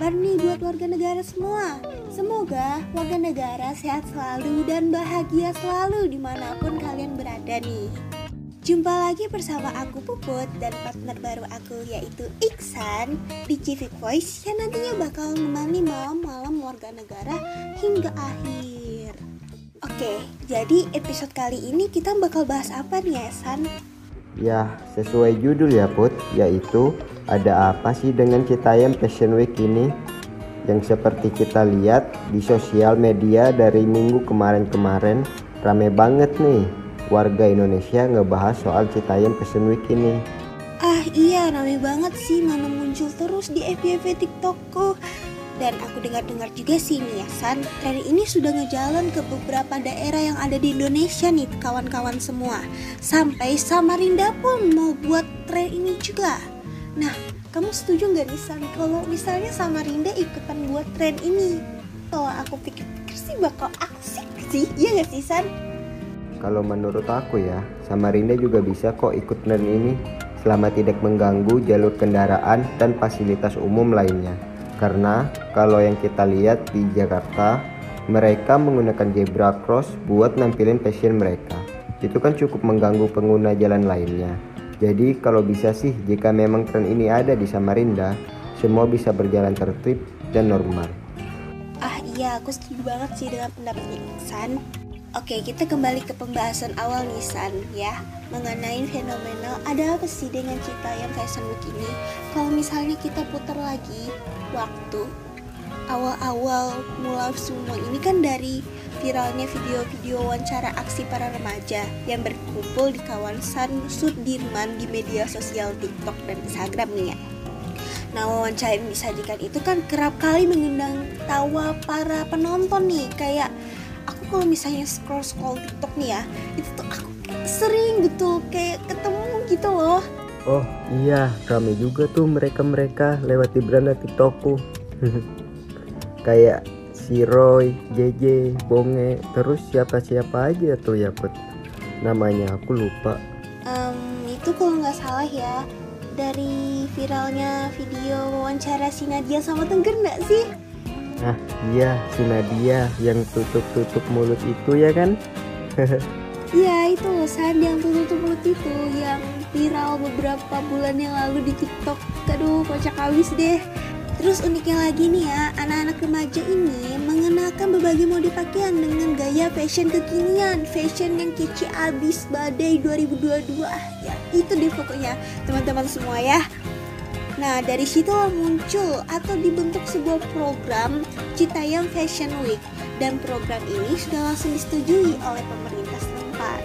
kabar nih buat warga negara semua? Semoga warga negara sehat selalu dan bahagia selalu di mana pun kalian berada nih. Jumpa lagi bersama aku Puput dan partner baru aku yaitu Iksan di Civic Voice yang nantinya bakal menemani malam-malam warga negara hingga akhir. Oke, jadi episode kali ini kita bakal bahas apa nih ya? Ya, sesuai judul ya Put, yaitu ada apa sih dengan Citayam Fashion Week ini? Yang seperti kita lihat di sosial media dari minggu kemarin-kemarin rame banget nih warga Indonesia ngebahas soal Citayam Fashion Week ini. Ah iya, rame banget sih mana muncul terus di FYP TikTokku. Dan aku dengar-dengar juga sih nih ya San, tren ini sudah ngejalan ke beberapa daerah yang ada di Indonesia nih kawan-kawan semua. Sampai Samarinda pun mau buat tren ini juga. Nah, kamu setuju nggak nih San kalau misalnya Samarinda ikutan buat tren ini? Kalau aku pikir-pikir sih bakal asik sih, iya nggak sih San? Kalau menurut aku ya, Samarinda juga bisa kok ikut tren ini selama tidak mengganggu jalur kendaraan dan fasilitas umum lainnya. Karena kalau yang kita lihat di Jakarta, mereka menggunakan zebra cross buat nampilin fashion mereka. Itu kan cukup mengganggu pengguna jalan lainnya. Jadi kalau bisa sih jika memang tren ini ada di Samarinda, semua bisa berjalan tertib dan normal. Ah iya, aku setuju banget sih dengan pendapatnya Iksan. Oke, kita kembali ke pembahasan awal nih San ya Mengenai fenomena ada apa sih dengan Citayam Fashion Week ini? Kalau misalnya kita putar lagi waktu Awal-awal mulai semua ini kan dari viralnya video-video wawancara aksi para remaja Yang berkumpul di kawasan Sudirman di media sosial TikTok dan Instagram nih ya. Nah wawancara yang disajikan itu kan kerap kali mengundang tawa para penonton nih Kayak kalau misalnya scroll scroll TikTok nih ya itu tuh aku sering gitu kayak ketemu gitu loh Oh iya, kami juga tuh mereka-mereka lewat di beranda TikTokku. Kayak si Roy, JJ, Bonge, terus siapa-siapa aja tuh ya Put. Namanya aku lupa. um, itu kalau nggak salah ya dari viralnya video wawancara si Nadia sama Tengger nggak sih Ah iya, si Nadia yang tutup-tutup mulut itu ya kan? Iya itu loh San yang tutup mulut itu yang viral beberapa bulan yang lalu di TikTok. Aduh kocak habis deh. Terus uniknya lagi nih ya, anak-anak remaja ini mengenakan berbagai mode pakaian dengan gaya fashion kekinian, fashion yang kece abis badai 2022. Ah, Ya itu deh pokoknya teman-teman semua ya. Nah dari situ muncul atau dibentuk sebuah program Citayam Fashion Week dan program ini sudah langsung disetujui oleh pemerintah setempat.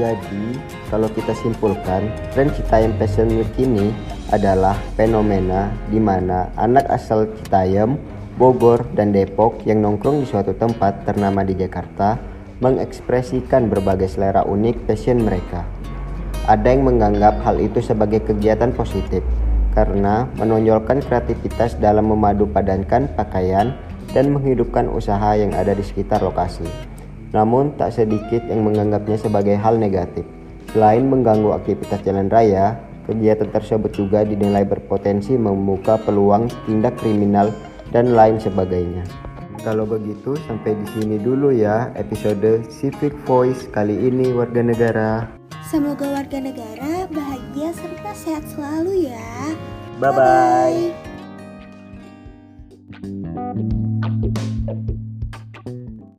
Jadi, kalau kita simpulkan, tren Citayam Fashion Week ini adalah fenomena di mana anak asal Citayam, Bogor, dan Depok yang nongkrong di suatu tempat ternama di Jakarta mengekspresikan berbagai selera unik fashion mereka. Ada yang menganggap hal itu sebagai kegiatan positif karena menonjolkan kreativitas dalam memadupadankan pakaian dan menghidupkan usaha yang ada di sekitar lokasi. Namun tak sedikit yang menganggapnya sebagai hal negatif. Selain mengganggu aktivitas jalan raya, kegiatan tersebut juga dinilai berpotensi membuka peluang tindak kriminal dan lain sebagainya. Kalau begitu sampai di sini dulu ya episode Civic Voice kali ini warga negara. Semoga warga negara bahagia serta sehat selalu ya. Bye bye. Bye-bye.